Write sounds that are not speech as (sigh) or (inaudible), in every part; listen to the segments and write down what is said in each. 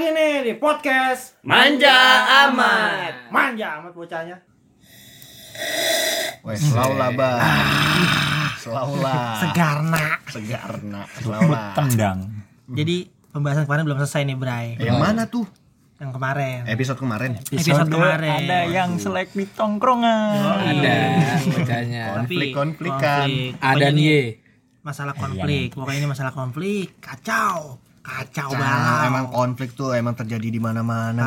lagi nih di podcast Manja amat. Manja amat bocahnya. Selalu lah, Bang. Selalu lah. Segarna. Segarna. Selalu lah. tendang Jadi pembahasan kemarin belum selesai nih, Bray. Yang mana tuh? Yang kemarin. Episode kemarin. Episode kemarin. ada yang selek di tongkrongan Ada (laughs) bacanya. Konflik, Tapi konflik kan. konflik. Ada nih. Masalah konflik. Pokoknya ini masalah konflik. Kacau. Kacau banget. emang konflik tuh emang terjadi di mana-mana.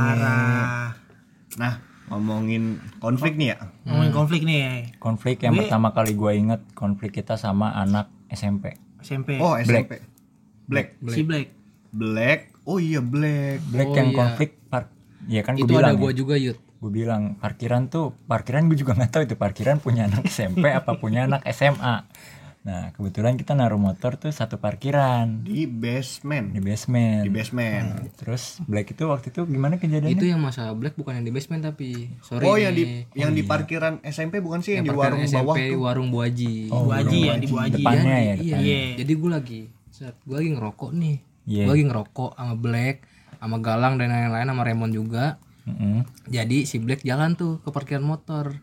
Nah, ngomongin konflik nih ya. Ngomongin konflik nih. konflik yang Gue- pertama kali gue inget konflik kita sama anak SMP SMP. Oh, SMP. Black. si Black. Black. Oh iya, Black. Black Oh, yang iya. konflik par ya kan gue Itu ada bilang gua ya, juga Yud. gue bilang parkiran tuh parkiran gue juga nggak tahu itu parkiran punya anak SMP apa punya anak SMA nah kebetulan kita naruh motor tuh satu parkiran Di basement. di basement Di basement. terus Black itu waktu itu gimana kejadiannya Itu yang masa Black bukan yang di basement tapi sorry Oh, yang di yang di parkiran SMP bukan sih yang, di parkiran warung SMP, bawah tuh. warung Bu Haji. Oh, Bu Haji ya, di Bu Haji. depannya ya iya, depannya iya. Jadi gue lagi set, gue lagi ngerokok nih. Iya. Gue lagi ngerokok sama Black, sama Galang dan lain-lain sama Raymond juga. Mm-mm. Jadi si Black jalan tuh ke parkiran motor.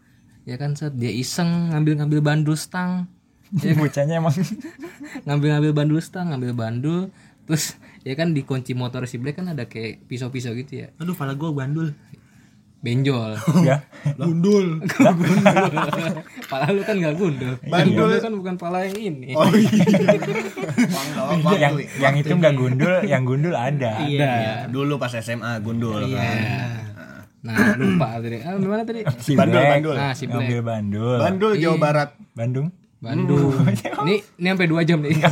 Ya kan set dia iseng ngambil-ngambil bandul stang. (laughs) bocahnya emang (laughs) Ngambil-ngambil bandul stang, ngambil bandul terus ya kan di kunci motor si Black kan ada kayak pisau-pisau gitu ya. Aduh, pala gua bandul. Benjol. (laughs) ya Gundul. pala lu kan gak gundul. Bandul. Gundul kan bukan pala yang ini. Oh iya. Yang yang itu nggak gundul yang gundul ada Iya. dulu pas SMA gundul kan. Nah, lupa tadi. Ah, gimana tadi? si Bandul, Black bandul. Nah, si Black. ngambil bandul Bandul Jawa Barat. Bandung Bandung. (laughs) Ini ini sampai 2 jam nih. (laughs)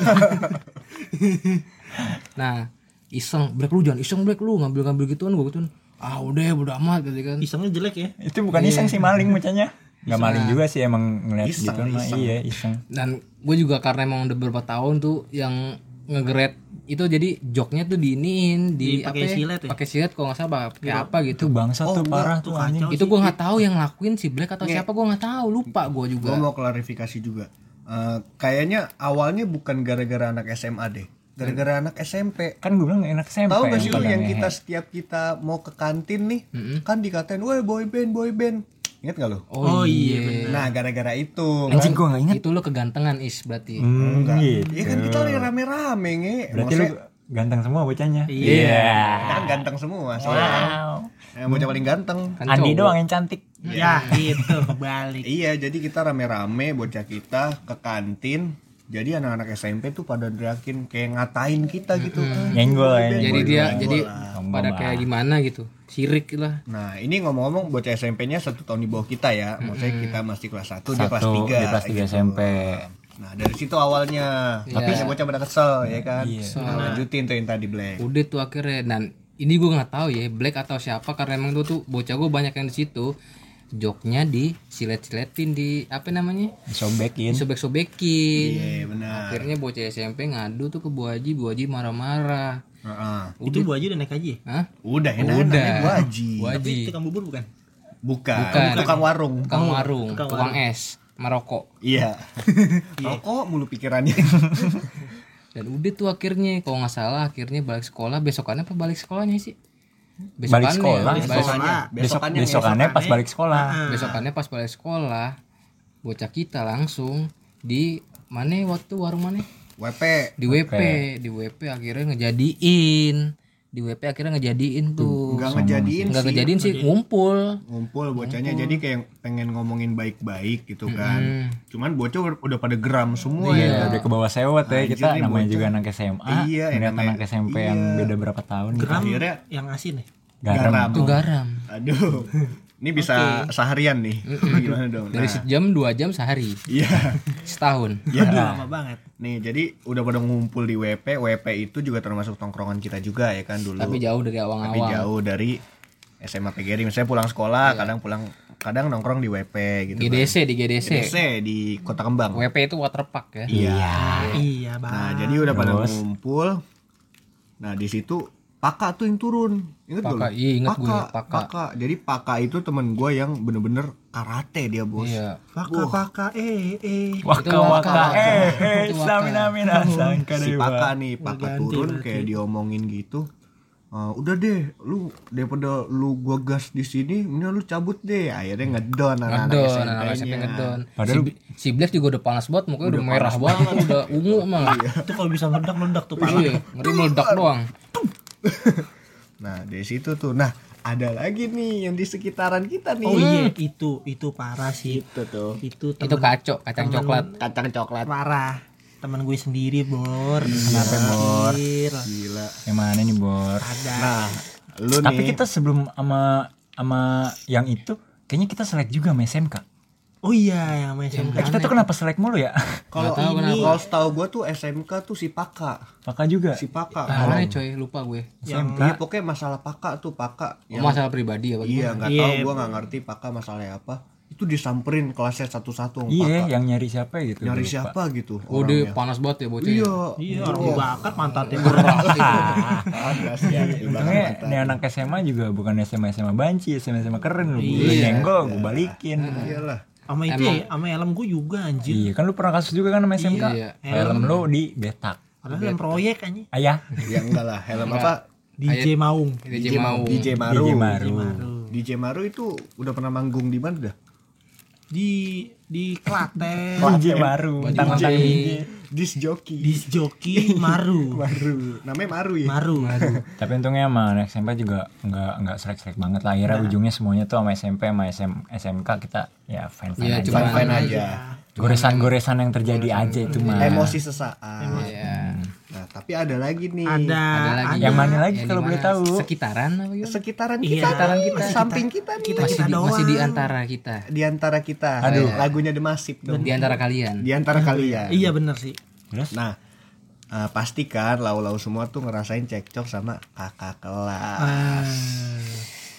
nah, iseng, Black lu jangan iseng Black lu ngambil-ngambil gituan gua gituan. Ah, udah bodo amat gitu kan. Isengnya jelek ya. itu bukan iseng sih maling bocahnya nggak maling juga sih emang ngeliat Iseng, gitu mah iya iseng Dan gue juga karena emang udah beberapa tahun tuh yang ngegret itu jadi joknya tuh diiniin di Dipakai apa ya? silet ya? Pakai silet kalau nggak salah pakai apa itu gitu. bangsa tuh parah tuh anjing Itu gua nggak tahu yang ngelakuin si Black atau siapa gua nggak tahu, lupa gua juga. Gue mau klarifikasi juga. Eh, kayaknya awalnya bukan gara-gara anak SMA deh. Gara-gara anak SMP. kan gue bilang enak SMP Tahu gak sih lu yang ngehe. kita setiap kita mau ke kantin nih, kan dikatain, "Woi, boy band, boy band." Ingat gak lu? Oh, iya. Nah, gara-gara itu. anjing gue nggak inget Itu lu kegantengan is berarti. hmm, gitu. Iya kan kita lagi rame-rame nge. berarti lu ganteng semua bocahnya Iya. kan ganteng semua soalnya. wow Yang bocah paling ganteng. Kan Andi doang yang cantik Ya, gitu kebalik. (laughs) Iya, jadi kita rame-rame bocah kita ke kantin. Jadi anak-anak SMP tuh pada teriakin kayak ngatain kita gitu. Ah, nyenggol ya Jadi dia jadi pada kayak gimana gitu. Sirik lah. Nah, ini ngomong-ngomong bocah SMP-nya satu tahun di bawah kita ya. Maksudnya kita masih kelas 1, dia kelas satu 3. di kelas 3 SMP Nah, dari situ awalnya. Tapi si bocah pada kesel ya kan. Iya. Nah, lanjutin tuh yang tadi Black. Udah tuh akhirnya dan ini gue nggak tahu ya Black atau siapa karena emang tuh tuh bocah gue banyak yang di situ joknya di silet-siletin di apa namanya disobekin sobek-sobekin Iya, benar. akhirnya bocah SMP ngadu tuh ke Bu Haji Bu Haji marah-marah Heeh. Itu Bu Haji udah naik haji ya? Hah? Udah, enak Udah. Bu Haji. Bu Tapi Haji tukang bubur bukan? Bukan, Bukan. tukang warung. tukang warung tukang tukang es Maroko (laughs) Iya. Rokok mulu pikirannya. (laughs) dan udah tuh akhirnya kalau nggak salah akhirnya balik sekolah besokannya apa balik sekolahnya sih Balik sekolah. balik- Besokannya, besok besokannya besokannya pas balik sekolah. Besokannya pas balik sekolah bocah kita langsung di mana waktu warung mana? WP. di WP di WP akhirnya ngejadiin di WP akhirnya ngejadiin tuh Enggak ngejadiin nggak sih. ngejadiin sih ngumpul Ngumpul bocahnya jadi kayak pengen ngomongin baik-baik gitu kan. Hmm. Cuman bocah udah- pada geram semua Iya, ya. udah ke bawah sewot ya kita namanya bocah. juga anak SMA. Iya, ngeliat namanya- anak SMP yang iya. beda berapa tahun gitu. Geram Akhirnya yang asin ya? Garam. garam. tuh garam Aduh. Ini bisa seharian nih. Gimana dong? dari Nah, sejam dua jam sehari Iya. setahun Iya. Aduh, lama banget. Nih, jadi udah pada ngumpul di WP. WP itu juga termasuk tongkrongan kita juga ya kan dulu. tapi jauh dari Tapi awang-awang jauh dari SMA PGRI. Misalnya pulang sekolah, kadang pulang kadang nongkrong di WP gitu. kan. GDC di GDC GDC di Kota Kembang. WP itu waterpark ya Iya. Iya, Nah, Bang. jadi udah pada Terus? ngumpul. Nah, di situ Paka tuh yang turun. Ingat Paka, lu? iya, ingat gue, Paka, Paka. Paka. Jadi Paka itu temen gue yang bener-bener karate dia, Bos. iya Paka paka eh eh. Waka Itu waka waka. eh eh waka. stamina mina (laughs) sangka Si. Paka nih, Paka ganti turun berarti. kayak diomongin gitu. "Ah, udah deh lu daripada lu gua gas di sini mending lu cabut deh akhirnya ngedon anak-anak ngedon SMP anak SMP -nya. ngedon Padahal- si, si Black juga udah panas banget mukanya udah, merah banget udah ungu emang Itu kalau bisa meledak meledak tuh parah. iya ngeri meledak doang nah dari situ tuh. Nah ada lagi nih yang di sekitaran kita nih. Oh iya, itu itu parah sih. itu tuh. Itu itu temen, kacau kacang coklat. Kacang coklat. Parah. Temen gue sendiri, Bor. Kenapa, Bor? Gila. Yang mana nih bor? Ada. nah lu tapi nih. kita sebelum sama sama yang itu kayaknya kita selek juga sama SMK Oh iya, yang main SMK. Eh, kita tuh kenapa selek mulu ya? (laughs) Kalau ini kenapa. kalau setahu gua tuh SMK tuh si Paka. Paka juga? Si Paka. Mana coy lupa gue. SMK Iya pokoknya masalah Paka tuh Paka oh, masalah pribadi apa Iya nggak Iya. tahu gua nggak ngerti Paka masalahnya apa. Itu disamperin kelasnya satu-satu iya Paka. yang nyari siapa gitu nyari lupa. siapa gitu oh dia panas banget ya bocah iya. Iya, orang dibakar pantatnya. belakang Untungnya mata. nih anak SMA juga bukan SMA SMA banci SMA SMA keren. Lu Iya. Lu nyenggol gue balikin. Iyalah Sama itu ya, sama helm gue juga anjir. iya kan lu pernah kasus juga kan sama SMK Iya. helm lu di betak. Padahal helm proyek aja. ayah. Ya enggak lah. Helm apa? DJ Maung. DJ mau DJ Maru DJ Maru DJ Maru itu udah pernah manggung di mana dah? Di di Klaten. DJ Maru mentang-mentang DJ disc jockey. Di joki (laughs) Maru. Maru. Namanya Maru ya? Maru. tapi untungnya sama anak SMP juga nggak nggak selek-selek banget lah. Akhirnya ujungnya semuanya tuh sama SMP sama SM, SMK kita ya Iya, aja. cuma- fine fine aja. goresan-goresan yang terjadi aja itu mah emosi sesaat. Iya. nah tapi ada lagi nih. Ada. Ada lagi. yang mana lagi Yang kalau di boleh tahu? Sekitaran apa sekitaran Iya, kita. Sekitaran kita. samping kita. nih. Kita masih kita di, doang. masih di antara kita. Di antara kita. Aduh. lagunya The Massive dong. Di antara kalian. Di antara kalian. Iya bener sih. terus? Nah, eh, pastikan lau-lau semua tuh ngerasain cekcok sama kakak kelas. Ah,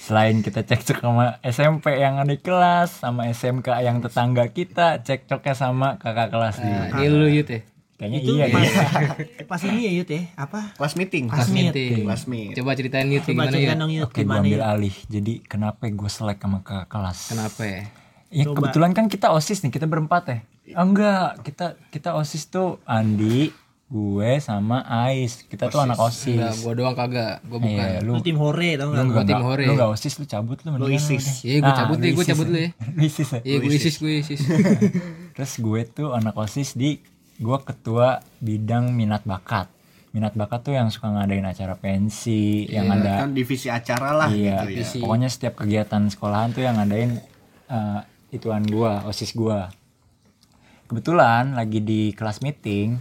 selain kita cekcok sama SMP yang ada di kelas sama SMK yang tetangga kita cekcoknya sama kakak kelas nah, juga. ini lu yut ya kayaknya itu iya pas, ya (laughs) pas ini ya Yud ya, apa? Kelas meeting. kelas meet. meeting Kelas meet. coba ceritain yut Coba gimana dong Yud, oke gue gimana ambil Yud? alih jadi kenapa gue selek sama kakak kelas kenapa ya Ya Coba. kebetulan kan kita osis nih, kita berempat ya. Oh, enggak, kita kita osis tuh Andi, gue sama Ais. Kita tuh anak osis. Enggak, gua doang kagak gua bukan Iya, lu Lu tim hore tau lu gak? enggak tim enggak- hore. Lu enggak osis, lu cabut lu mendingan lu ISIS. deh. Iya, gua Ah, cabut deh, gua ISIS cabut ya. deh. Lu ISIS ya? iya gue isis gue isis (laughs) Terus gue tuh anak osis di gue ketua bidang minat bakat. Minat bakat tuh yang suka ngadain acara pensi, yang ada Kan divisi acara lah iya, gitu ya. pokoknya setiap kegiatan sekolahan tuh yang ngadain eh, ituan gua, OSIS gua. Kebetulan lagi di kelas meeting,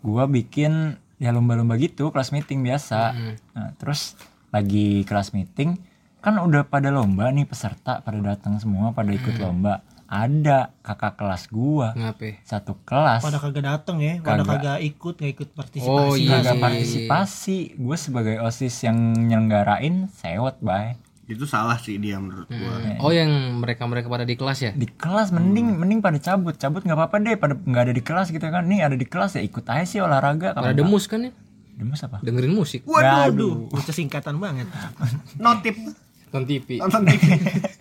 gua bikin ya lomba-lomba gitu, kelas meeting biasa. Nah, terus lagi kelas meeting kan udah pada lomba nih peserta pada datang semua pada ikut lomba. Ada kakak kelas gua ngapain satu kelas Pada kagak dateng ya, pada Kagak. kagak ikut, gak ikut partisipasi. Oh, iya. kagak iya. partisipasi. Gue sebagai OSIS yang nyelenggarain sewot, bay. Itu salah sih dia menurut gua. oh yang mereka mereka pada di kelas ya di kelas mending mending pada cabut cabut nggak apa-apa deh pada nggak ada di kelas gitu kan nih ada di kelas ya ikut aja sih olahraga pada kalau demus kan ya demus apa dengerin musik Waduh, bocah singkatan banget. Notif nonton TV nonton TV.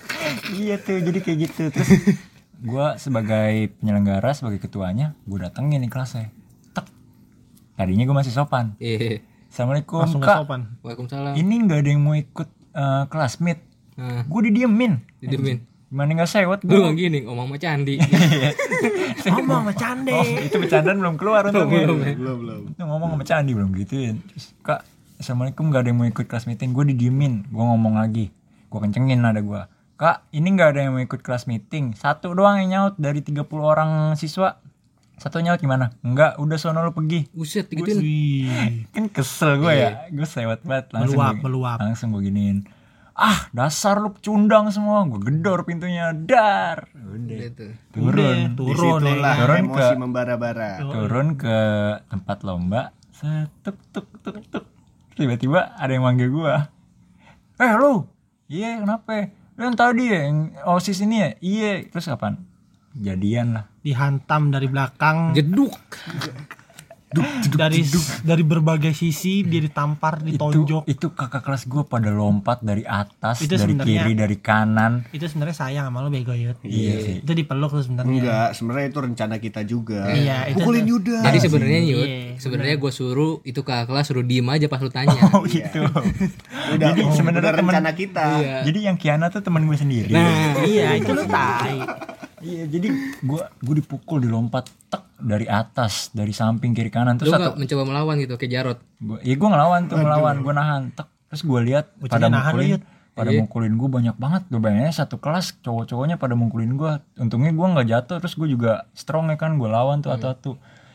(laughs) iya tuh jadi kayak gitu. Terus? (laughs) Gue sebagai penyelenggara sebagai ketuanya gue datengin nih kelasnya. Tek. Tadinya gue masih sopan. Iya. Assalamualaikum Langsung kak. gak sopan. Waalaikumsalam. Ini nggak ada yang mau ikut eh, kelas meet nah gue didiemin? Didemin gimana nggak sewot gue gue gini ngomong sama candi. (laughs) Ngomong sama cande. oh itu bercandaan belum keluar untung ya. belum ya. Belum belum. Itu ngomong sama Candi belum gituin Terus kak Assalamualaikum gak ada yang mau ikut kelas meeting Gue didiemin Gue ngomong lagi Gue kencengin nada gue Kak ini gak ada yang mau ikut kelas meeting. Satu doang yang nyaut Dari 30 orang siswa. Satu nyaut gimana? Enggak udah sono lu pergi. Buset gituin Wih, (laughs) Kan kesel gue ya. Gue sewot banget Langsung Meluap, gua- meluap. Langsung gue giniin. Ah dasar lu pecundang semua. Gue gedor pintunya Dar. Udah. Gitu Turun. Turun ya. Di situlah Turun emosi ke- membara-bara. turun ke tempat lomba. Setuk tuk tuk tuk. Tiba-tiba ada yang manggil gua. Eh lu iya kenapa? Lu yang tadi ya yang osis ini ya? Iya terus kapan? Jadian lah. Dihantam dari belakang. jeduk dari dari berbagai sisi dia ditampar itu ditonjok. itu kakak kelas gue pada lompat dari atas Itu dari kiri dari kanan. itu sebenarnya sayang sama lo bego yut Iya sih. itu dipeluk tuh sebenarnya. Enggak, sebenarnya itu rencana kita juga. Iya, itu- Pukulin Yuda. Jadi sebenarnya Yud, Iya, sebenarnya gue suruh itu kakak kelas suruh diem aja pas lu tanya. (laughs) oh gitu. (laughs) Udah, Jadi oh, sebenarnya temen- rencana kita. Iya. jadi yang Kiana tuh teman gue sendiri. Nah, iya itu lo tai. Iya jadi gue gue dipukul dilompat tek dari atas dari samping kiri kanan terus satu. mencoba melawan gitu kayak Jarot. gua, ya gue ngelawan tuh ngelawan gue nahan. Tek terus gue lihat pada mukulin Yud. pada Iya. mukulin gue banyak banget gue bayangnya satu kelas cowok-cowoknya pada mukulin gue untungnya gue nggak jatuh terus gue juga strong ya kan gue lawan tuh atau atu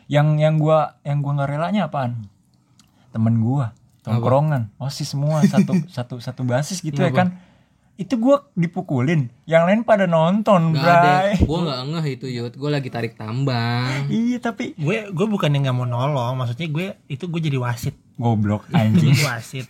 yang yang gue yang gue nggak relanya apaan? Temen gue tongkrongan osis semua satu (laughs) satu satu basis gitu ya kan itu gue dipukulin. Yang lain pada nonton Gak ada, bray gue gak ngeh itu Yud, gue lagi tarik tambang. iya tapi gue gue bukan yang nggak mau nolong. Maksudnya gue itu gue jadi wasit. Goblok anjing. gue wasit.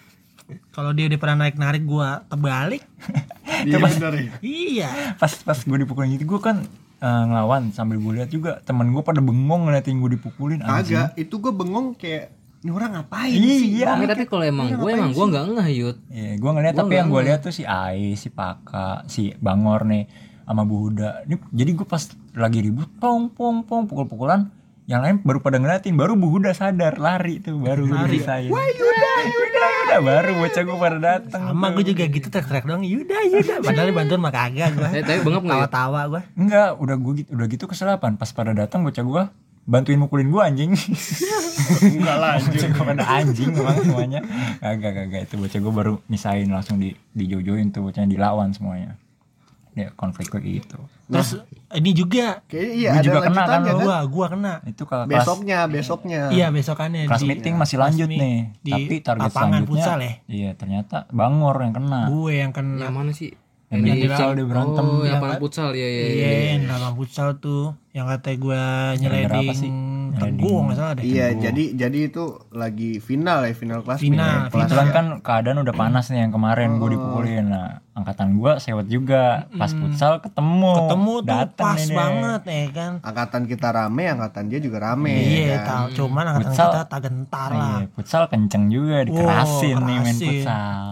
Kalau dia udah pernah naik narik gue kebalik. (laughs) Iya bener ya. iya. Pas pas gue dipukulin gitu gue kan eh, ngelawan. Sambil gue lihat juga temen gue pada bengong ngeliatin gue dipukulin anjing. Kagak, itu gue bengong kayak ini orang ngapain sih? iya Nggak, tapi kalau emang gue emang gue gak ngeh Yud. Iya, gue ngeliat Gua tapi yang nggak gue lihat tuh si Ai, si Paka, si Bangor nih sama Bu Huda. Ini jadi gue pas lagi ribut, pong pong pong pukul-pukulan, yang lain baru pada ngeliatin, baru Bu Huda sadar lari tuh, baru lari saya. Wah Yuda, Yuda, Yuda, baru bocah gue pada datang. sama gue juga gitu teriak-teriak doang Yuda Yuda (laughs) padahal bantuan mah kagak gue Eh, tapi bengap nggak Yud? tawa-tawa gue Enggak, udah gue gitu, udah gitu keselapan. Pas pada datang bocah gue bantuin mukulin gue anjing. (laughs) Enggak lah bocah gue pada anjing memang semuanya. Kagak kagak itu bocah gue baru misahin langsung di dijojoin tuh bocahnya dilawan semuanya. Ya konflik kayak gitu. terus ini juga iya Gua ada juga kena kan, kan. gua gua kena Itu kalau kelas Besoknya, besoknya. iya besokannya kelas di- meeting masih kelas lanjut nih. di Tapi target selanjutnya futsal ya Iya, ternyata Bangor yang kena. gue yang kena Yang mana sih? Yang di futsal dia berantem. Oh, yang lapangan futsal ya ya. Iya, yang dalam futsal tuh yang kata gue nyeleding teguh nggak salah deh. Iya, jadi jadi itu lagi final ya, final kelas Final. Kelas Kebetulan kan keadaan udah panas nih yang kemarin gue Oh. dipukulin. Nah, angkatan gue sewet juga. Pas futsal ketemu. Ketemu tuh Dateng pas nih banget ya kan. angkatan kita rame, angkatan dia juga rame. Iya, ya kan? tahu. Cuman angkatan Futsal. kita tak gentar lah. Iya, futsal kenceng juga dikerasin nih main futsal.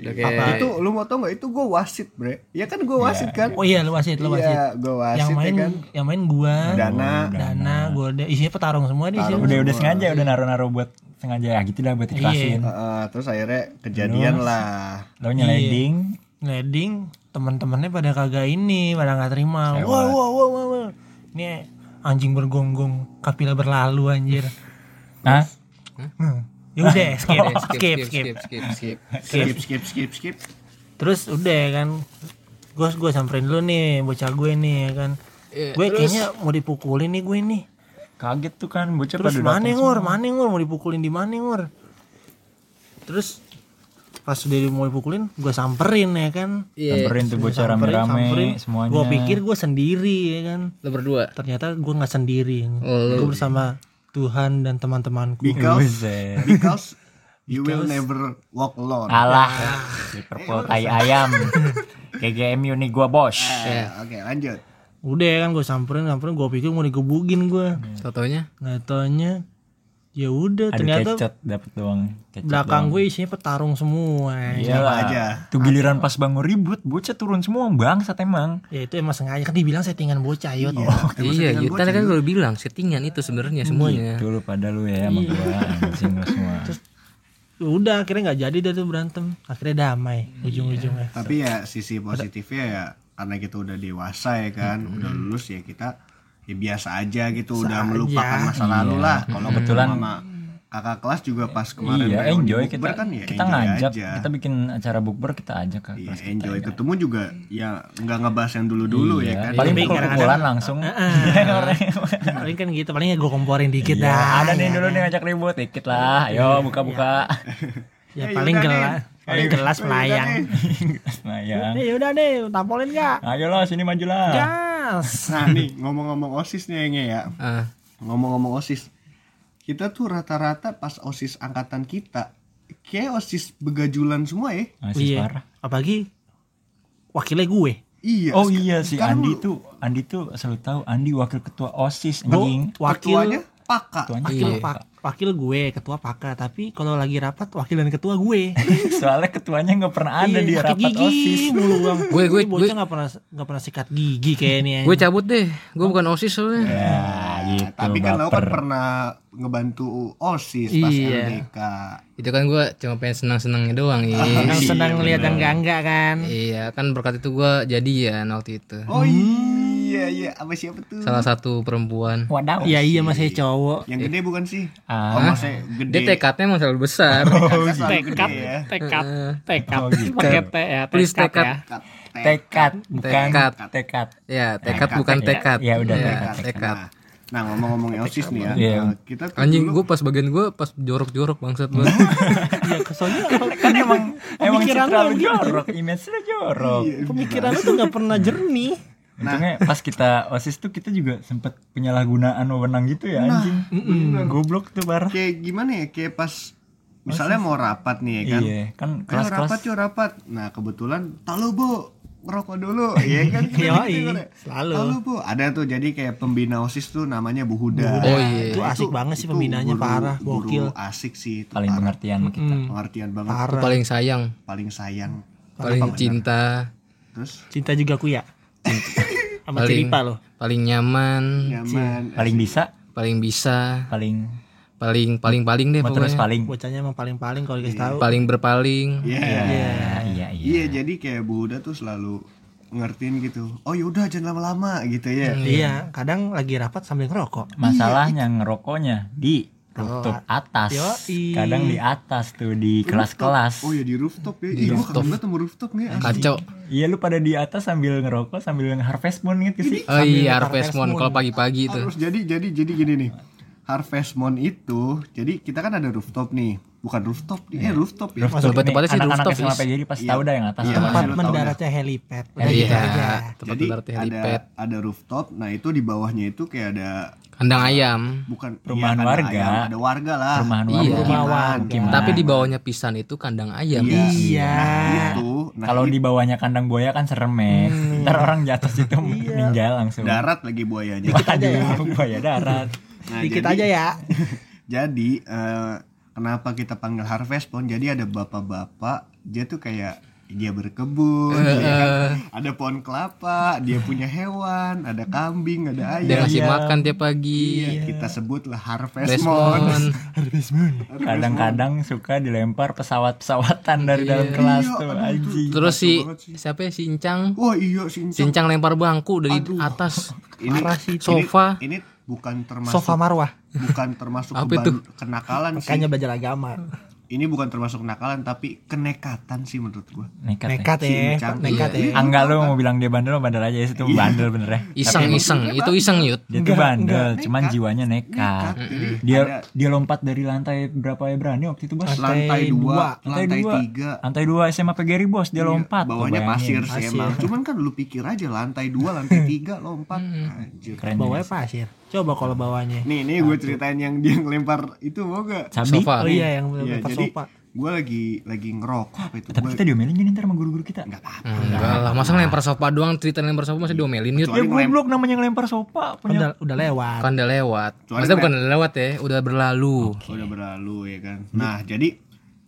Udah kayak Itu lu mau tau nggak itu gue wasit, Bre. Ya kan gue wasit kan? Oh iya lu wasit, lu wasit. Iya, gue wasit yang main ya kan. yang main gua, Dana. Dana, gua udah isinya petarung semua di sini. Udah udah sengaja udah naruh-naruh buat sengaja ya gitu dah buat ikhlasin. Heeh, terus akhirnya kejadian lah. Lo nyeleding, Ngeleding teman-temannya pada kagak ini, pada nggak terima. Wah, wah, wah, wah, wah. Ini anjing bergonggong, kapila berlalu anjir. Hah? Hmm. Ya udah, (laughs) skip, Eh, skip, skip, skip, skip, skip. Skip, skip, skip, skip. Terus udah kan, gue gue samperin dulu nih bocah gue nih ya kan. Iya, gue kayaknya mau dipukulin nih gue nih. Kaget tuh kan bocah Terus pada mana ngor, mana ngor mau dipukulin di mana ngor? Terus pas udah mau dipukulin, gue samperin ya kan. Iya, Samperin tuh bocah rame-rame semuanya. Gue pikir gue sendiri ya kan. lo berdua. Ternyata gue nggak sendiri. Oh, gue bersama Tuhan dan teman-temanku. Because because you will never walk alone. Alah, Liverpool tai ayam. (laughs) GGMU nih gua bos. Eh, Oke, lanjut. Udah kan gue samperin, samperin gue pikir mau digebugin gue. Totonya Nggak taunya ya udah Ada ternyata kecot dapet doang. Kecot belakang doang. gue isinya petarung semua. Iya aja? Tuh giliran pas bangun ribut, bocah turun semua bangsat emang. Ya itu emang sengaja kan dibilang settingan bocah yut. Iya, gitu. Tadi kan gue bilang settingan itu sebenarnya semuanya. Tuh lu pada lu ya sama gua anjing lu semua. Udah akhirnya nggak jadi dah tuh berantem. Akhirnya damai ujung-ujungnya. Tapi ya sisi positifnya ya karena kita udah dewasa ya kan, udah lulus ya kita ya biasa aja gitu, udah melupakan masa lalu lah. Kalau kebetulan sama kakak kelas juga pas kemarin iya, enjoy bukber kita kan ya kita enjoy ngajak, aja. kita bikin acara bukber kita ajak ke Iya, kelas kita. enjoy ketemu juga ya nggak ngebahas yang dulu-dulu ya Iya, kan. paling Tapi pukul-pukulan langsung. (laughs) Paling kan gitu, paling gue komporin dikit Iya, dah. ada nih dulu nih ngajak ribut dikit lah. Ayo buka-buka. (laughs) Ya Eh, paling gelas, deh. paling gelas melayang. deh. Nah ya. Yaudah deh, tampolin gak? Ayo lah sini maju lah. Gas. Nah nih ngomong-ngomong osis nih Enge ya. Ah, Ngomong-ngomong osis, kita tuh rata-rata pas osis angkatan kita, kayak osis begajulan semua ya. Masih Iya. parah. Apalagi wakilnya gue. Iya. Oh iya si sekarang Andi lu- tuh Andi tuh selalu tahu Andi wakil ketua OSIS anjing. wakil Ketuanya paka Ketuanya wakil Iya. pak wakil gue ketua paka tapi kalau lagi rapat wakil dan ketua gue (laughs) soalnya ketuanya nggak pernah ada Iya, di rapat gigi osis mulu bang (laughs) Gue- gue- bocah gue- nggak pernah nggak pernah sikat gigi kayaknya Gue cabut deh. Gue bukan OSIS soalnya. ya gitu tapi kan lo kan pernah ngebantu osis pas Iya. LDK Itu kan gue cuma pengen senang-senangnya doang. Iya. (laughs) yang senang ngeliat yang enggak enggak kan Iya kan berkat itu gue jadian waktu itu. oh iya iya apa siapa tuh Salah satu perempuan. wadaw iya iya masih cowok yang gede bukan sih Ah. oh gede Dia tekadnya emang selalu besar. Kakak selalu gede tekad ya tekad tekad Oh, gitu. pakai T ya Please tekad. ya Tekad. tekad bukan Tekad. tekad ya tekad Tekad, bukan tekad. tekad. Ya, udah, Iya, tekad, tekad. Nah, nah ngomong-ngomong osis nih ya, Iya. eh, kita tuh Anjing gue pas bagian gue pas jorok-jorok bangsat banget. (laughs) iya kesoalnya kan emang emang citra lo lu gitu. jorok image lu jorok pemikiran lu tuh nggak pernah jernih Untungnya pas kita osis tuh kita juga sempet penyalahgunaan wewenang gitu ya anjing. Goblok tuh bar. Kayak gimana ya? Kayak pas misalnya mau rapat nih ya kan? Iya kan Ayo kelas-kelas. rapat yuk rapat. Nah kebetulan tahu bu ngerokok dulu. (laughs) Ya kan? (laughs) Yoi, gitu kan ya. selalu. tahu bu ada tuh jadi kayak pembina osis tuh namanya Bu Huda. Oh iya. itu asik banget sih pembinanya guru- parah gokil. asik sih itu paling parah. pengertian sama kita. Pengertian banget. Parah. Itu paling sayang, paling sayang. Paling cinta, terus? Cinta juga aku ya sama Paling- loh. paling nyaman, nyaman. Paling bisa. Paling bisa, paling paling paling paling deh terus pokoknya. paling. Bocahnya emang paling paling kalau dikasih tahu. Paling berpaling. Iya. iya iya. iya Iya, jadi kayak Bu Huda tuh selalu ngertiin gitu. Oh yaudah jangan lama-lama gitu ya. iya kadang lagi rapat sambil ngerokok. Masalahnya ngerokoknya di rooftop atas Yoi. kadang di atas tuh di kelas-kelas Oh ya di rooftop ya. Iya, gua kangen banget sama rooftop nih. Kacau. iya lu pada di atas sambil ngerokok sambil harvest moon gitu sih Oh iya, Sambil Harvest Moon kalau pagi-pagi tuh. Terus jadi jadi jadi gini nih. Harvest Moon itu, jadi kita kan ada rooftop nih. Bukan rooftop, eh rooftop ya. Rooftop Tempat- tempatnya sih anak-anak rooftop, SMA Is. PGRI pasti Iya. tahu dah yang atas Iya, pasti tempat mendaratnya helipad udah gitu Iya, aja tempat Jadi berarti ada helipad. ada rooftop. Nah itu di bawahnya itu kayak ada Kandang ayam. bukan Perumahan iya, warga. ayam, ada warga lah. Perumahan Iya. warga. Rumah warga. Tapi di bawahnya pisan itu kandang ayam. Iya. Iya. Nah, itu. Nah, Kalau di bawahnya kandang buaya kan serem ya. Ntar orang jatuh situ (laughs) meninggal langsung. darat lagi buayanya. Aduh, (laughs) buaya darat. Nah, dikit jadi- aja ya (laughs) Jadi eh, kenapa kita panggil Harvest Moon? Jadi ada bapak-bapak, dia tuh kayak dia berkebun, Eh, ya kan? ada pohon kelapa, dia punya hewan, ada kambing, ada Dia ayam. ngasih makan tiap pagi. Iya, kita sebutlah Harvest Harvest Moon. Moon. Kadang-kadang suka dilempar pesawat-pesawatan dari dalam kelas tuh anjing. Terus si siapa ya si Incang? Wah iya sih. Si Incang lempar bangku dari atas. (laughs) Ini, sih. Sofa. Ini, ini bukan termasuk sofa marwah bukan termasuk keban- kenakalan sih. makanya belajar agama Ini bukan termasuk kenakalan tapi kenekatan sih menurut gua. Nekat. ya. nekat Si ya Incang, nekat iya. ya Ah, enggak lu mau bilang dia bandel bandel aja itu bandel bener ya. Iseng iseng, itu iseng yut. Dia tuh bandel, cuman jiwanya nekat. Jadi Dia ada dia lompat dari lantai berapa ya berani waktu itu bos? Lantai lantai dua, dua. Lantai lantai dua. tiga. Lantai dua SMA PGRI bos dia lompat. Tuh, Bawahnya pasir sih emang. Cuman kan lu pikir aja lantai dua, lantai (laughs) tiga lompat. Anjir. Bawahnya pasir coba kalau bawahnya Nih, nih gue ceritain yang dia ngelempar itu mau gak? Sabi. Sofa. oh iya yang Iya, lempar jadi sofa gue lagi lagi ngerokok apa itu? Tapi Gua- kita diomelin gini ntar sama guru-guru kita. nggak apa-apa. Enggak lah, masa ngelempar sofa doang cerita lempar sofa masih diomelin yut. Ya goblok namanya ngelempar sofa punya. udah, udah lewat Kan udah lewat. Maksudnya bukan udah lewat ya, udah berlalu. Udah berlalu ya kan. Nah, jadi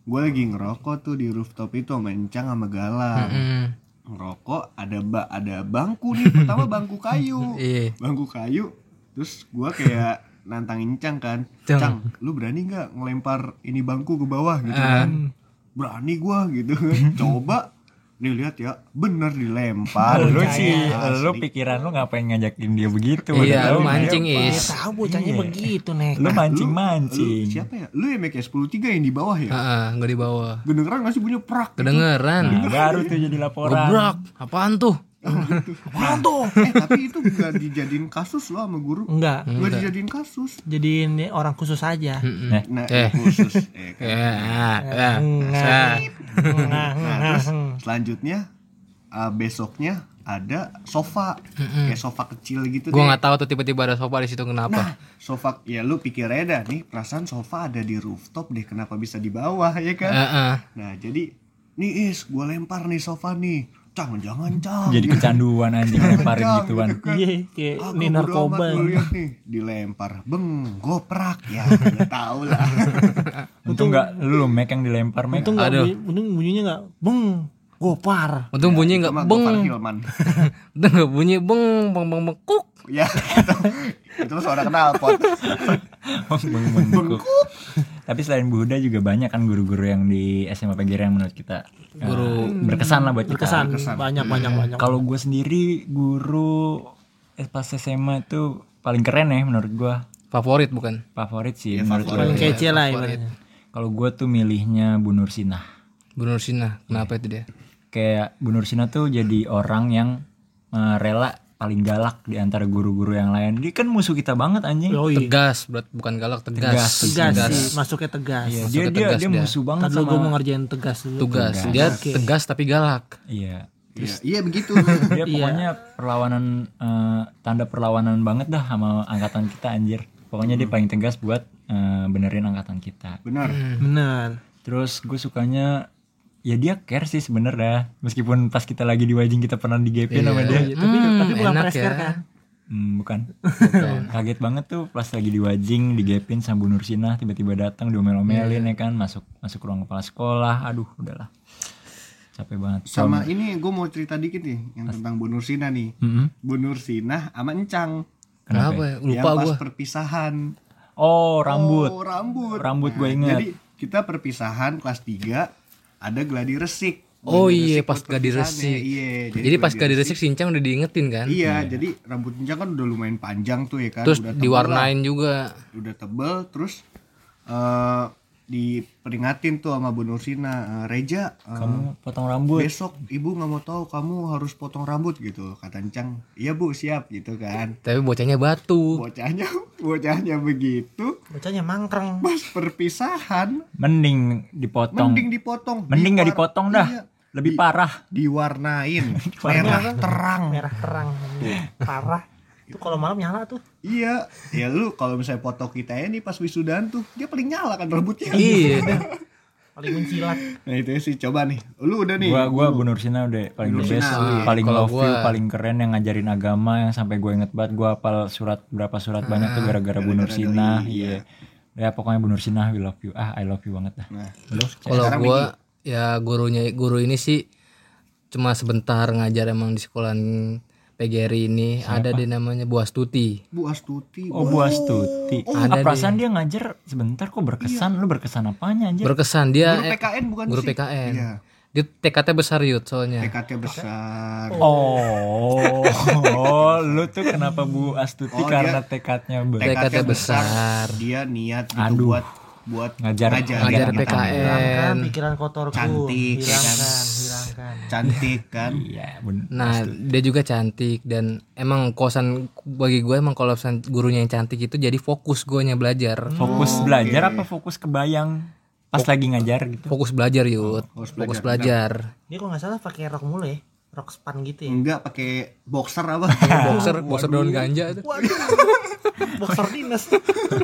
gue lagi ngerokok tuh di rooftop itu sama Encang sama Galang. Hmm. Ngerokok ada ba ada bangku nih, pertama bangku kayu. (laughs) Iya. bangku kayu terus gua kayak nantangin Cang kan Cang. Cang lu berani nggak ngelempar ini bangku ke bawah gitu Ah. kan berani gua gitu kan (laughs) coba nih lihat ya bener dilempar Lu sih, lu pikiran lu ngapain ngajakin dia begitu? Iya, lu mancing is. tahu bocahnya begitu nek Lu Lu- mancing-mancing. lu siapa ya lu yang make 103 yang di bawah ya Heeh, enggak di bawah. kedengeran nggak sih bunyi prak Kedengeran. Nah, baru tuh jadi laporan. Gebrak. Apaan tuh? Apaan tuh eh tapi itu gak dijadiin kasus loh sama guru enggak gak dijadiin kasus jadi ini orang khusus aja Nah, nah Eh. khusus eh, kan. Ya, ya. Enggak. Nah, Nah, Nah, terus selanjutnya uh, besoknya ada sofa kayak sofa kecil gitu Gua deh. nggak tahu tuh tiba-tiba ada sofa di situ kenapa. Nah, sofa ya lu pikir aja dah nih perasaan sofa ada di rooftop deh kenapa bisa di bawah ya kan? Heeh. Nah, jadi nih Is, gua lempar nih sofa nih. Cang jangan cang. Jadi kecanduan anjing lemparin Jangan, gituan. Gitu kan. Iya, kayak Ah, ini narkoba. lihat nih. Dilempar. Beng goprak. Ya nggak tahu lah. (laughs) Untung nggak lu Mac yang dilempar Mac. Untung nggak untung bunyinya nggak beng gopar. untung bunyi nggak beng. (laughs) Untung nggak bunyi beng beng beng beng kuk ya (laughs) itu, itu suara knalpot Beng- beng- bengkuk. Tapi selain Bu Huda juga banyak kan guru-guru yang di SMA PGR yang menurut kita guru berkesan lah buat kita. Kesan, banyak banyak banyak. kalau gue sendiri guru eh, pas SMA itu paling keren ya menurut gue favorit bukan? Favorit sih Iya, menurut Paling gue kece lah ibaratnya. kalau gue tuh milihnya Bu Nursinah Bu Nursina kenapa itu dia? Kayak Bu Nursinah tuh jadi orang yang eh, rela paling galak di antara guru-guru yang lain. Dia kan musuh kita banget anjing. Yoi. tegas berat bukan galak tegas. Tegas sih, masuknya tegas. Iya, dia Masuknya dia tegas dia dia. musuh banget Tadi gue mau sama ngerjain tegas dulu. tugas. Dia tegas tapi galak. Iya. Iya iya begitu. (laughs) Dia pokoknya perlawanan eh, tanda perlawanan banget dah sama angkatan kita anjir. Pokoknya dia paling tegas buat eh, benerin angkatan kita. Benar. Benar. terus gue sukanya ya dia care sih sebenarnya meskipun pas kita lagi di wajing kita pernah di GP sama dia Tapi tapi bukan enak presker ya. kan. Hmm, bukan. (laughs) Kaget banget tuh pas lagi di wajing digepin sama Bu Nursinah tiba-tiba datang diomel-omelin ya kan masuk masuk ruang kepala sekolah. Aduh, udahlah. Capek banget. sama ini gue mau cerita dikit nih yang tentang Bu Nursina nih Mm-mm. Bu Nursina sama Encang kenapa ya? lupa yang pas gua perpisahan Oh, rambut. oh rambut Rambut gue Nah, ingat. jadi kita perpisahan kelas 3 ada gladi resik oh Gladi iya resik pas perpisahannya. resik iya jadi, pas gadi resik sincang udah diingetin kan Iya, jadi rambut Encang kan udah lumayan panjang tuh ya kan. terus udah tebel diwarnain juga lah. udah tebel terus eh diperingatin tuh sama Bu Nursina, "Eh, Reja, eh, Kamu potong rambut. besok ibu nggak mau tahu kamu harus potong rambut gitu. Kata Encang, iya bu siap gitu kan. tapi bocahnya batu Bocahnya, (laughs) bocahnya begitu. Bocahnya mangkreng. Pas perpisahan, Mending dipotong. mending dipotong. Mending nggak dipotong dah. Iya, Lebih parah. (laughs) diwarnain merah terang. Merah terang. Parah. Itu kalau malam nyala tuh. Iya, ya lu kalau misalnya foto kita ya nih pas wisudaan tuh, dia paling nyala kan rambutnya. iya (laughs) Paling mencilat. Nah itu sih coba nih. Lu udah nih. Gua gua Bu Nursina udah paling the best, paling Kalau love you, gua- paling keren yang ngajarin agama yang sampai gue inget banget gua hafal surat berapa surat banyak tuh gara-gara Bu Nursina. Iya. Ya pokoknya Bu Nursina we love you. Ah I love you banget dah. Nah, Lu? kalau gua ya gurunya guru ini sih cuma sebentar ngajar emang di sekolah PGRI ini ada di namanya Bu Astuti Bu Astuti. Oh Bu Astuti. Ada ah, perasaan dia ngajar sebentar kok berkesan. Lu berkesan apanya anjir? berkesan dia Guru eh, PKN bukan guru sih? PKN Iya. dia TKT besar yut soalnya TKT besar. Oh, oh, lu tuh kenapa Bu Astuti Oh, karena tekadnya ber TKT besar. Dia niat gitu Aduh. buat buat Ngajar- ngajar, ngajar anak-anak. PKN Hilangkan pikiran kotorku. Cantik, ya kan? Hilangkan, hilangkan. Cantik kan? Iya, bun. Nah, dia juga cantik dan emang kosan bagi gue emang kalau gurunya yang cantik itu jadi fokus gue nya belajar. Fokus belajar apa fokus kebayang pas lagi ngajar gitu? Fokus belajar yut. fokus fokus belajar. Dia kalau nggak salah pakai rok mulu ya. Rok span gitu ya. Enggak pakai boxer apa? (laughs) Boxer, boxer daun ganja itu. Waduh. Boxer dinas.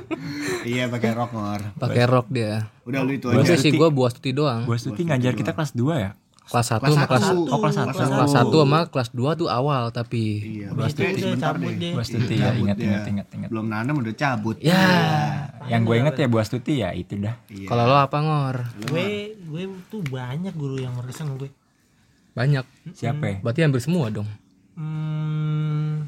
(laughs) iya pakai rok ngor. Pakai rok dia. Udah lu itu Gua aja. Udah sih gue buas tuti doang. Bu Astuti ngajar kita kelas 2 ya? Kelas 1 sama kelas satu. Oh, kelas satu. kelas 1 sama kelas 2 tuh awal tapi Iya, udah sebentar cabut deh. deh. Bu Astuti ya, ingat ingat ingat ingat. Belum nanam udah cabut. ya Yang gue inget ya Bu Astuti ya itu dah. Iya. kalau lo apa ngor? Gue gue tuh banyak guru yang berkesan gue. Banyak. Siapa ya? Berarti hampir semua dong. Hmm,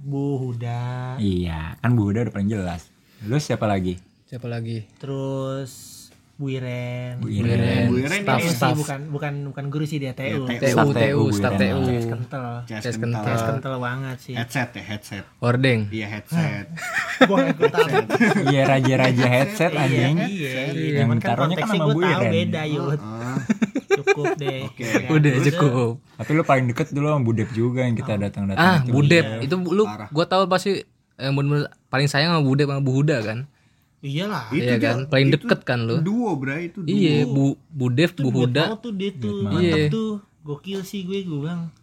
Bu Huda, Iya, kan Bu Huda udah paling jelas. Lu siapa lagi? Siapa lagi? terus Bu Iren. Bu Iren. Bu Iren Staff staff. bukan bukan bukan guru sih dia TU. TU. TU, Staff TU, TU, staff Bu Iren. TU. Tes kental. Tes kental. Tes kental banget sih. Headset ya, headset. Ordeng. Iya headset. (laughs) Gue gak ikut tahu. (laughs) Iya raja-raja headset Iya, anjing. iya, iya. Yang kan taruhnya kan sama gue Bu Iren. beda yud. Ah, (laughs) Cukup deh. Oke. Ya, Udah cukup. Tapi lu paling deket dulu sama Budep juga yang kita datang-datang Ah, itu. Budep. Itu lu gua tahu pasti yang bener-bener paling sayang sama Budep sama Bu Huda kan? Iyalah. Itu Iya kan? Paling itu deket kan lu? Duo, Bray, itu duo. Iya, Bu Bu Buat Huda. tahu tuh dia tuh Iya. tuh. Gokil sih gue gue bilang.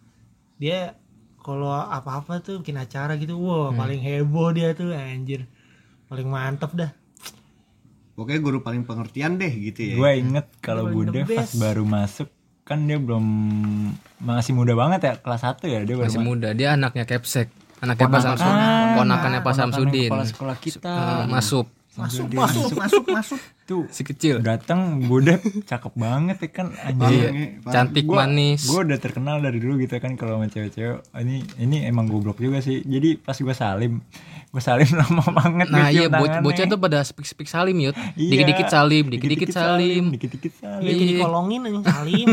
Dia kalau apa-apa tuh bikin acara gitu, wah Hmm. paling heboh dia tuh anjir. Paling mantep dah. Pokoknya guru paling pengertian deh gitu ya. Gue inget kalau the Budep pas baru masuk kan dia belum masih muda banget ya kelas 1 ya dia baru Masih muda. Dia anaknya Kepsek. Anaknya Pak Samsudin. Ponakannya Pak Samsudin. sekolah kita Eh, masuk masuk masuk masuk masuk tuh si kecil. datang budep cakep banget ya kan anjir Iya. Cantik Gua- manis. gue udah terkenal dari dulu gitu kan kalau sama cewek-cewek ini ini emang goblok juga sih jadi pas gue salim gue salim (laughs) lama banget Nah iya bo- bocah tuh pada speak speak salim yut. Iya. Dikit-dikit salim, dikit-dikit salim. dikit-dikit salim Iya jadi kolongin aja salim.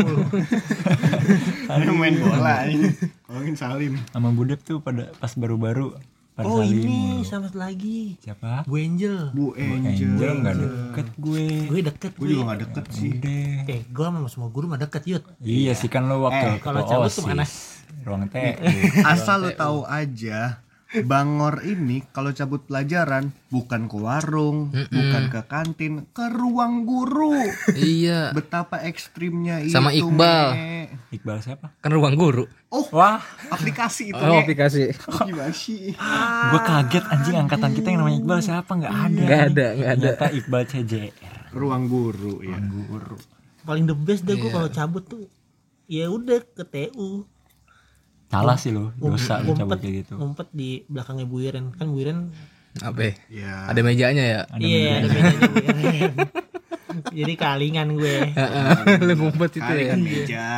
Aduh, (laughs) main bola ini kolongin Salim sama budep tuh pada pas baru-baru pada Oh ini mulu. sama satu lagi. siapa Bu Angel. Bu Angel Angel nggak deket gue Gue deket gue juga gak deket sih udah Eh gue sama semua guru mah deket yut. iya sih kan lo waktu Eh, kalau cabut OSIS. ke mana? ruang TU (laughs) asal lo tahu aja Bangor ini kalau cabut pelajaran bukan ke warung, bukan ke kantin, ke ruang guru. Iya. Betapa ekstrimnya itu. Sama Iqbal. Me. Iqbal siapa Kan ruang guru. Oh, wah aplikasi itu. Oh, Me. aplikasi. (laughs) Gimana sih? gue kaget anjing angkatan kita yang namanya Iqbal siapa nggak ada Nggak ada, nggak ada. ternyata Iqbal CJR Ruang guru ya. Guru. Paling the best deh gue Iya. kalau cabut tuh. Ya udah ke TU. Salah sih lo dosa lu cabut kayak gitu ngumpet di belakangnya Bu Iren. Kan Bu Iren Apa? ya? Ada mejanya ya. Iya, ada bedanya Bu Iren. (laughs) Jadi kalingan gue. Lu ngumpet itu ya. kan meja.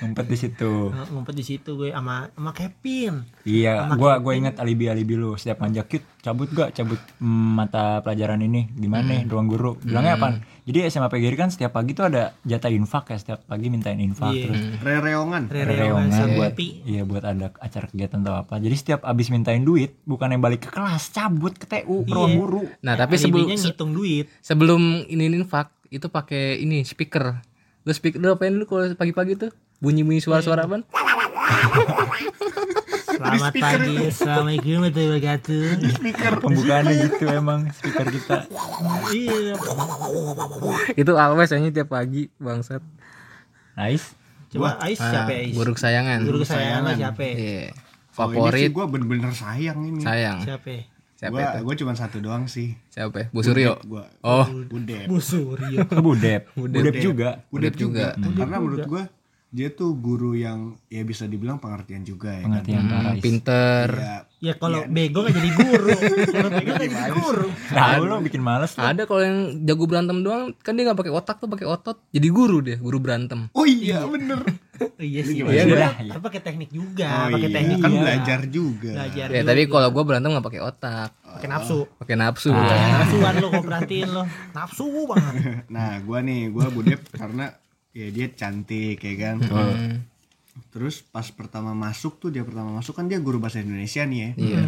ngumpet di situ Ngumpet di situ gue sama sama Kevin. iya gua gua inget alibi alibi lu setiap ngajak Yud, cabut gak cabut mm, mata pelajaran ini gimana nih ruang guru bilangnya apa jadi SMA PGRI kan setiap pagi tuh ada jatah infak ya setiap pagi mintain infak Iya. terus Rereongan. Rereongan reongan buat iya buat ada acara kegiatan atau apa jadi setiap abis mintain duit bukannya balik ke kelas cabut ke TU ke ruang Iya. guru Nah, tapi sebelum ngitung duit. sebelum ini infak itu pakai ini speaker. Lu speaker lu apain lu kalau pagi-pagi tuh? Bunyi-bunyi suara-suara apa? (laughs) Selamat pagi, assalamualaikum warahmatullahi wabarakatuh. pembukaannya gitu emang speaker kita Iya. itu always hanya tiap pagi bangsat. nice Coba Ais siapa ya, Ais? Guru kesayangan. Guru kesayangan lo siapa? ya? Iya. Sih Favorit gue bener-bener sayang ini. sayang. Siapa? Siapa Gue itu? gue cuma satu doang sih. Siapa? Bu Suryo. Oh, Budep. Bu Suryo. budep budep juga Budep juga. juga. Karena menurut gue dia tuh guru yang ya bisa dibilang pengertian juga ya kan. pengertian parah is. pinter. Ya, Ya kalau bego gak jadi guru. (laughs) Kalau bego gak jadi guru. tahu lo bikin males lo. Ada kalau yang jago berantem doang kan dia nggak pakai otak tuh pakai otot. Jadi guru dia, guru berantem. Oh iya bener. Iya sih. Iya, Iya, Tapi pakai teknik juga, Oh pakai iya. teknik Kan juga. belajar juga. Belajar. Ya, juga. tapi kalau gua berantem nggak pakai otak, pakai nafsu. pakai nafsu. Nafsuan lo kok perhatiin lo. Nafsu banget. (laughs) Nah, gua nih, gua Budep karena ya dia cantik ya kan. Hmm. Terus pas pertama masuk tuh dia pertama masuk kan dia guru bahasa Indonesia nih ya. Iya.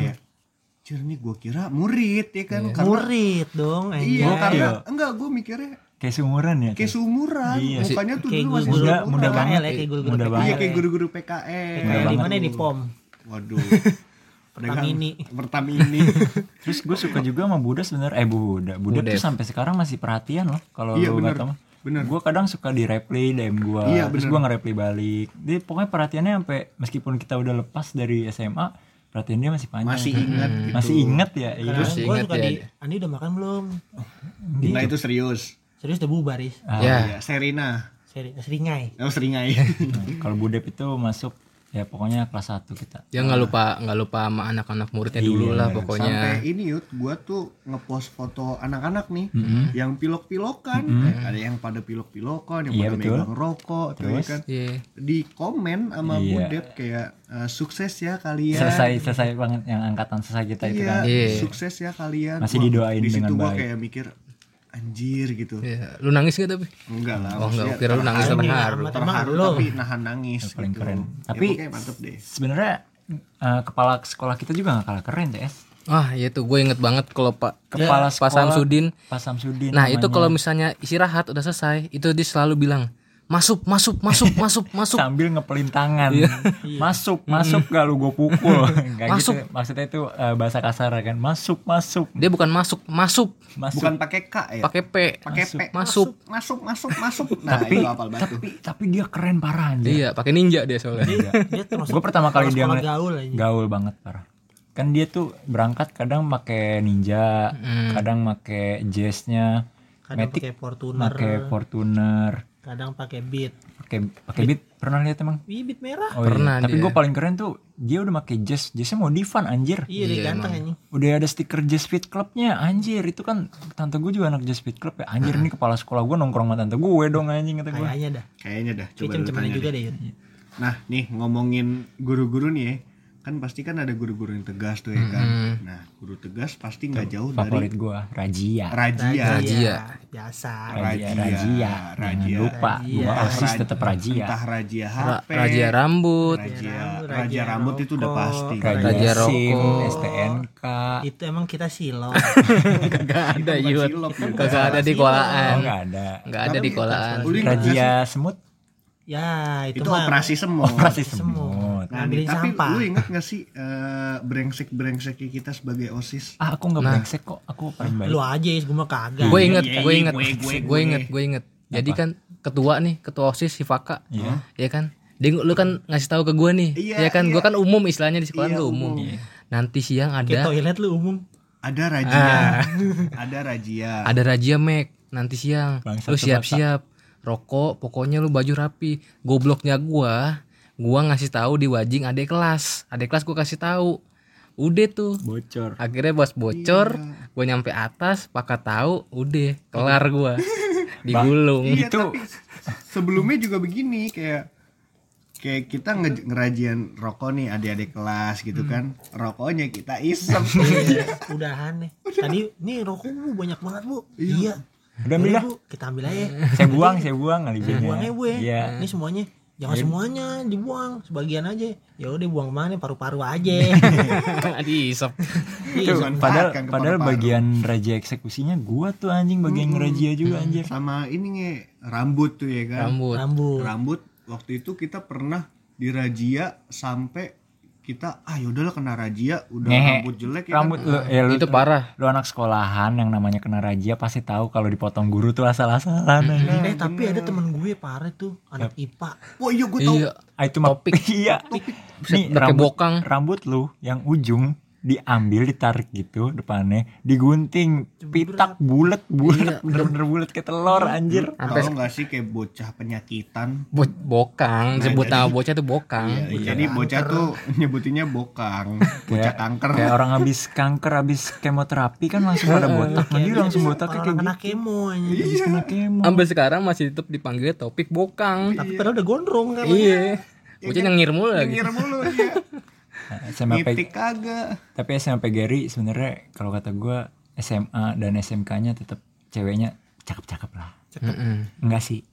Kayak, nih gua kira murid ya kan. Karena Murid dong iya karena enggak gua mikirnya kayak seumuran ya kayak seumuran. Iya. Mukanya tuh Kayak dulu masih muda- banget, ya, kayak guru-guru muda PKL. banget. Iya kayak guru-guru PKL. Kayak di mana di POM? Waduh. (laughs) Pertamini. Pertamini. (laughs) Terus gue suka juga sama Buda sebenarnya eh Buda. Buda Budep. tuh sampai sekarang masih perhatian loh kalau Iya, lu bener. nggak tahu. Bener. Gue kadang suka di reply DM gue, Iya, terus gue nge-reply balik. Dia pokoknya perhatiannya sampai meskipun kita udah lepas dari SMA, perhatian dia masih panjang. Masih ingat gitu. Masih inget ya. Iya. Gue ingat suka ya di dia. Andi udah makan belum? Nah itu serius. Serius udah bubar Is. Ah, Ya. Iya, Serina. Seri seringai. Oh seringai. (laughs) Kalau Budep itu masuk ya pokoknya kelas 1 kita. Dia nggak lupa nggak lupa sama anak-anak muridnya dulu Iya, lah Sampai pokoknya. ini yut, gua tuh ngepost foto anak-anak nih, yang pilok-pilokan, ada yang pada pilok-pilokan, yang Iya, pada betul. megang rokok, tuh, ya Terus? kan. Iya. Di komen sama Iya. Budep kayak "Eh, sukses ya kalian. Selesai selesai banget yang angkatan selesai kita itu Iya, kan. Iya. sukses ya kalian. Masih didoain di situ baik. kayak mikir anjir gitu. Iya. Lu nangis gak tapi? Enggak lah. Oh enggak, kira lu nangis terharu. terharu. Amat. Terharu tapi nahan nangis paling gitu. keren. Ya, Tapi- pokoknya mantep deh. Sebenarnya eh, kepala sekolah kita juga gak kalah keren, CS. Ah, iya tuh gue inget banget kalau Pak Kepala Pak sekolah Samsudin. Pak Samsudin. Nah, itu namanya. kalau misalnya istirahat udah selesai, itu dia selalu bilang, "Masuk, masuk, masuk, (laughs) masuk, masuk." sambil ngepelin tangan masuk masuk gak lu gue pukul (laughs) Kayak Masuk. gitu. maksudnya itu eh, bahasa kasar kan masuk masuk Dia bukan masuk, masuk, masuk Bukan pakai K ya. pakai P. pakai P. Masuk. Masuk, masuk, masuk. (laughs) Nah, tapi itu apal batu. tapi tapi dia keren parah anjir Iya, pakai ninja dia soalnya. Dia termasuk gue pertama kali dia ngeliat gaul aja. gaul banget parah kan dia tuh berangkat kadang pakai ninja kadang pakai jazznya Kadang pakai Fortuner. pakai Fortuner kadang pakai beat. Pakai pakai beat. Pernah lihat emang? Bibit merah. Oh, Pernah iya. tapi dia. gue paling keren tuh dia udah pakai jazz. Jazznya modifan anjir. Iya dia Iya, ganteng anjing. Udah ada stiker jazz fit clubnya anjir. Itu kan tante gue juga anak jazz fit club ya. Anjir ini kepala sekolah gue nongkrong sama tante gue dong anjing kata gue kayaknya dah. Kayaknya dah. Coba tanya juga deh. deh Yud. nah nih ngomongin guru-guru nih ya kan pasti kan ada guru-guru yang tegas tuh ya kan? Nah guru tegas pasti nggak jauh favorit dari gue Rajia. Rajia Rajia. biasa Rajia. Rajia. Rajia. Rajia. lupa Rajia. gue osis tetap Rajia. Entah rajia Ra- HP Raja rambut. Rajia rambut, raja rajia rambut itu udah pasti. Rajia, Rajia SIM rokok. STNK itu emang kita silo (laughs) Kagak ada Yud. Kagak ada di kolaan. nggak ada. Nggak ada di kolaan. Rajia semut ya itu, itu mah operasi semut operasi semut Nah, nih, tapi sampah lu inget gak sih eh, brengsek-brengseknya kita sebagai OSIS? ah aku nggak brengsek kok aku paling baik lu aja gue mah kagak Gue inget, Iya, gue iya, inget, gue, gue, gue gue. inget, gue inget. Jadi kan ketua nih, ketua osis si Faka, Iya. ya kan. Dia lu kan ngasih tahu ke gue nih, Iya, ya kan. iya. Gue kan umum istilahnya di sekolah Iya, gue umum. umum. Nanti siang ada, toilet lu umum Ada (laughs) rajia, ada rajia. ada Raja Mac. Nanti siang, Bangsat lu siap-siap, rokok, pokoknya lu baju rapi. Gobloknya gua, gua ngasih tahu di wajing adek kelas, adek kelas gua kasih tahu. Udah tuh, bocor. Akhirnya bos bocor, gue nyampe atas, pakai tahu, udah kelar gua, (laughs) digulung. Iya, Itu- tapi sebelumnya juga begini kayak kayak kita nge- ngerajian rokok nih adik-adik kelas gitu kan. Rokoknya kita isep. Iya, udah. Aneh tadi nih rokok bu banyak banget bu. Iya udah ambil bu kita ambil aja. Saya buang saya buang alibnya buang aja bu ya. Iya. Ini semuanya jangan semuanya dibuang. Sebagian aja. Ya udah buang mana paru-paru aja. (laughs) Diisep. Iya, padahal ke padahal bagian raja eksekusinya gua tuh anjing. Bagian ngerajia juga anjir Sama ini nge rambut tuh ya kan. Rambut. rambut. Rambut. Waktu itu kita pernah dirajia sampai kita ah yaudahlah kena rajia udah Ngehe. rambut jelek ya rambut kan. lu, ya, lu Itu parah. lu anak sekolahan yang namanya kena rajia pasti tahu kalau dipotong guru tuh asal-asalan anjing. eh tapi ada temen gue parah tuh anak IPA Wah iya gue tau Iya. Itu mah (laughs) iya nih pakai rambut bokang. rambut lu yang ujung diambil ditarik gitu depannya digunting pitak bulat bulat bener-bener bulat kayak telur anjir. Tahu nggak sih kayak bocah penyakitan? Bo- bokang, sebut nama bocah tuh bokang. Iya, Jadi bocah tuh nyebutinnya bokang, (laughs) bocah kanker. kayak orang habis kanker habis kemoterapi kan langsung pada botak. nah, dia langsung botaknya kayak gitu. kena kemo aja habis kena kemo. Sampai sekarang masih tetap dipanggil topik bokang. tapi padahal udah gondrong kan Iya. Bocah nyengir mulu lagi. Ngir mulu ya. (laughs) SMP Mitik kagak. tapi SMP Gary sebenarnya kalau kata gua SMA dan SMK-nya tetap ceweknya cakep-cakep lah Mm-mm. enggak sih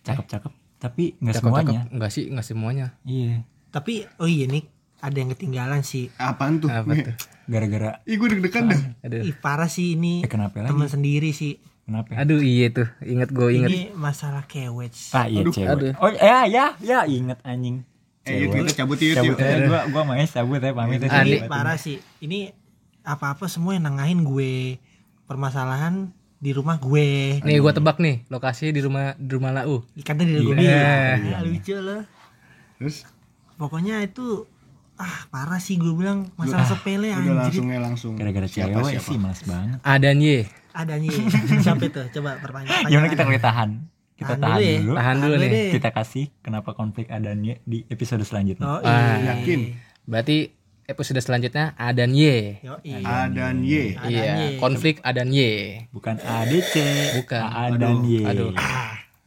cakep-cakep tapi enggak Cakep-cakep. semuanya Enggak sih, enggak semuanya. iya tapi oh iya nih ada yang ketinggalan sih Apaan tuh? Apa tuh? gara-gara Ih gue deg-degan dah. Aduh. Ih, parah sih ini eh kenapa temen lagi sendiri sih kenapa Aduh iya tuh, inget gue inget. ini masalah kewet ah iya cewek aduh. oh ya ya ya inget anjing Eh yuk kita cabut yuk. cabut yuk. ya gua gua main cabut ya pamit ya ini parah sih. Ini apa-apa semua yang nengahin gue. Permasalahan di rumah gue. Nih gua tebak nih, lokasi di rumah di rumah Lau. karena di gue Iya. ya, lucu loh. Terus? Pokoknya itu ah parah sih gue bilang. Masalah sepele udah anjir. langsungnya langsung. gara-gara Siapa, cewek siapa? sih males banget. Adan Y. ada nih siapa itu coba pertanyaan (laughs) gimana kita boleh tahan kita Tahan tahan dulu ya. dulu Tahan dulu nih. deh. kita kasih kenapa konflik adanya di episode selanjutnya oh Ah, iya Yakin? Berarti episode selanjutnya Adan Y. Yo, iya. A dan Y. Iya, Y. konflik Adan Y. bukan ADC Bukan. A dan Y Aduh.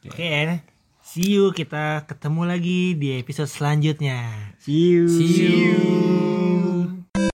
Oke, see you kita ketemu lagi di episode selanjutnya. see you See you.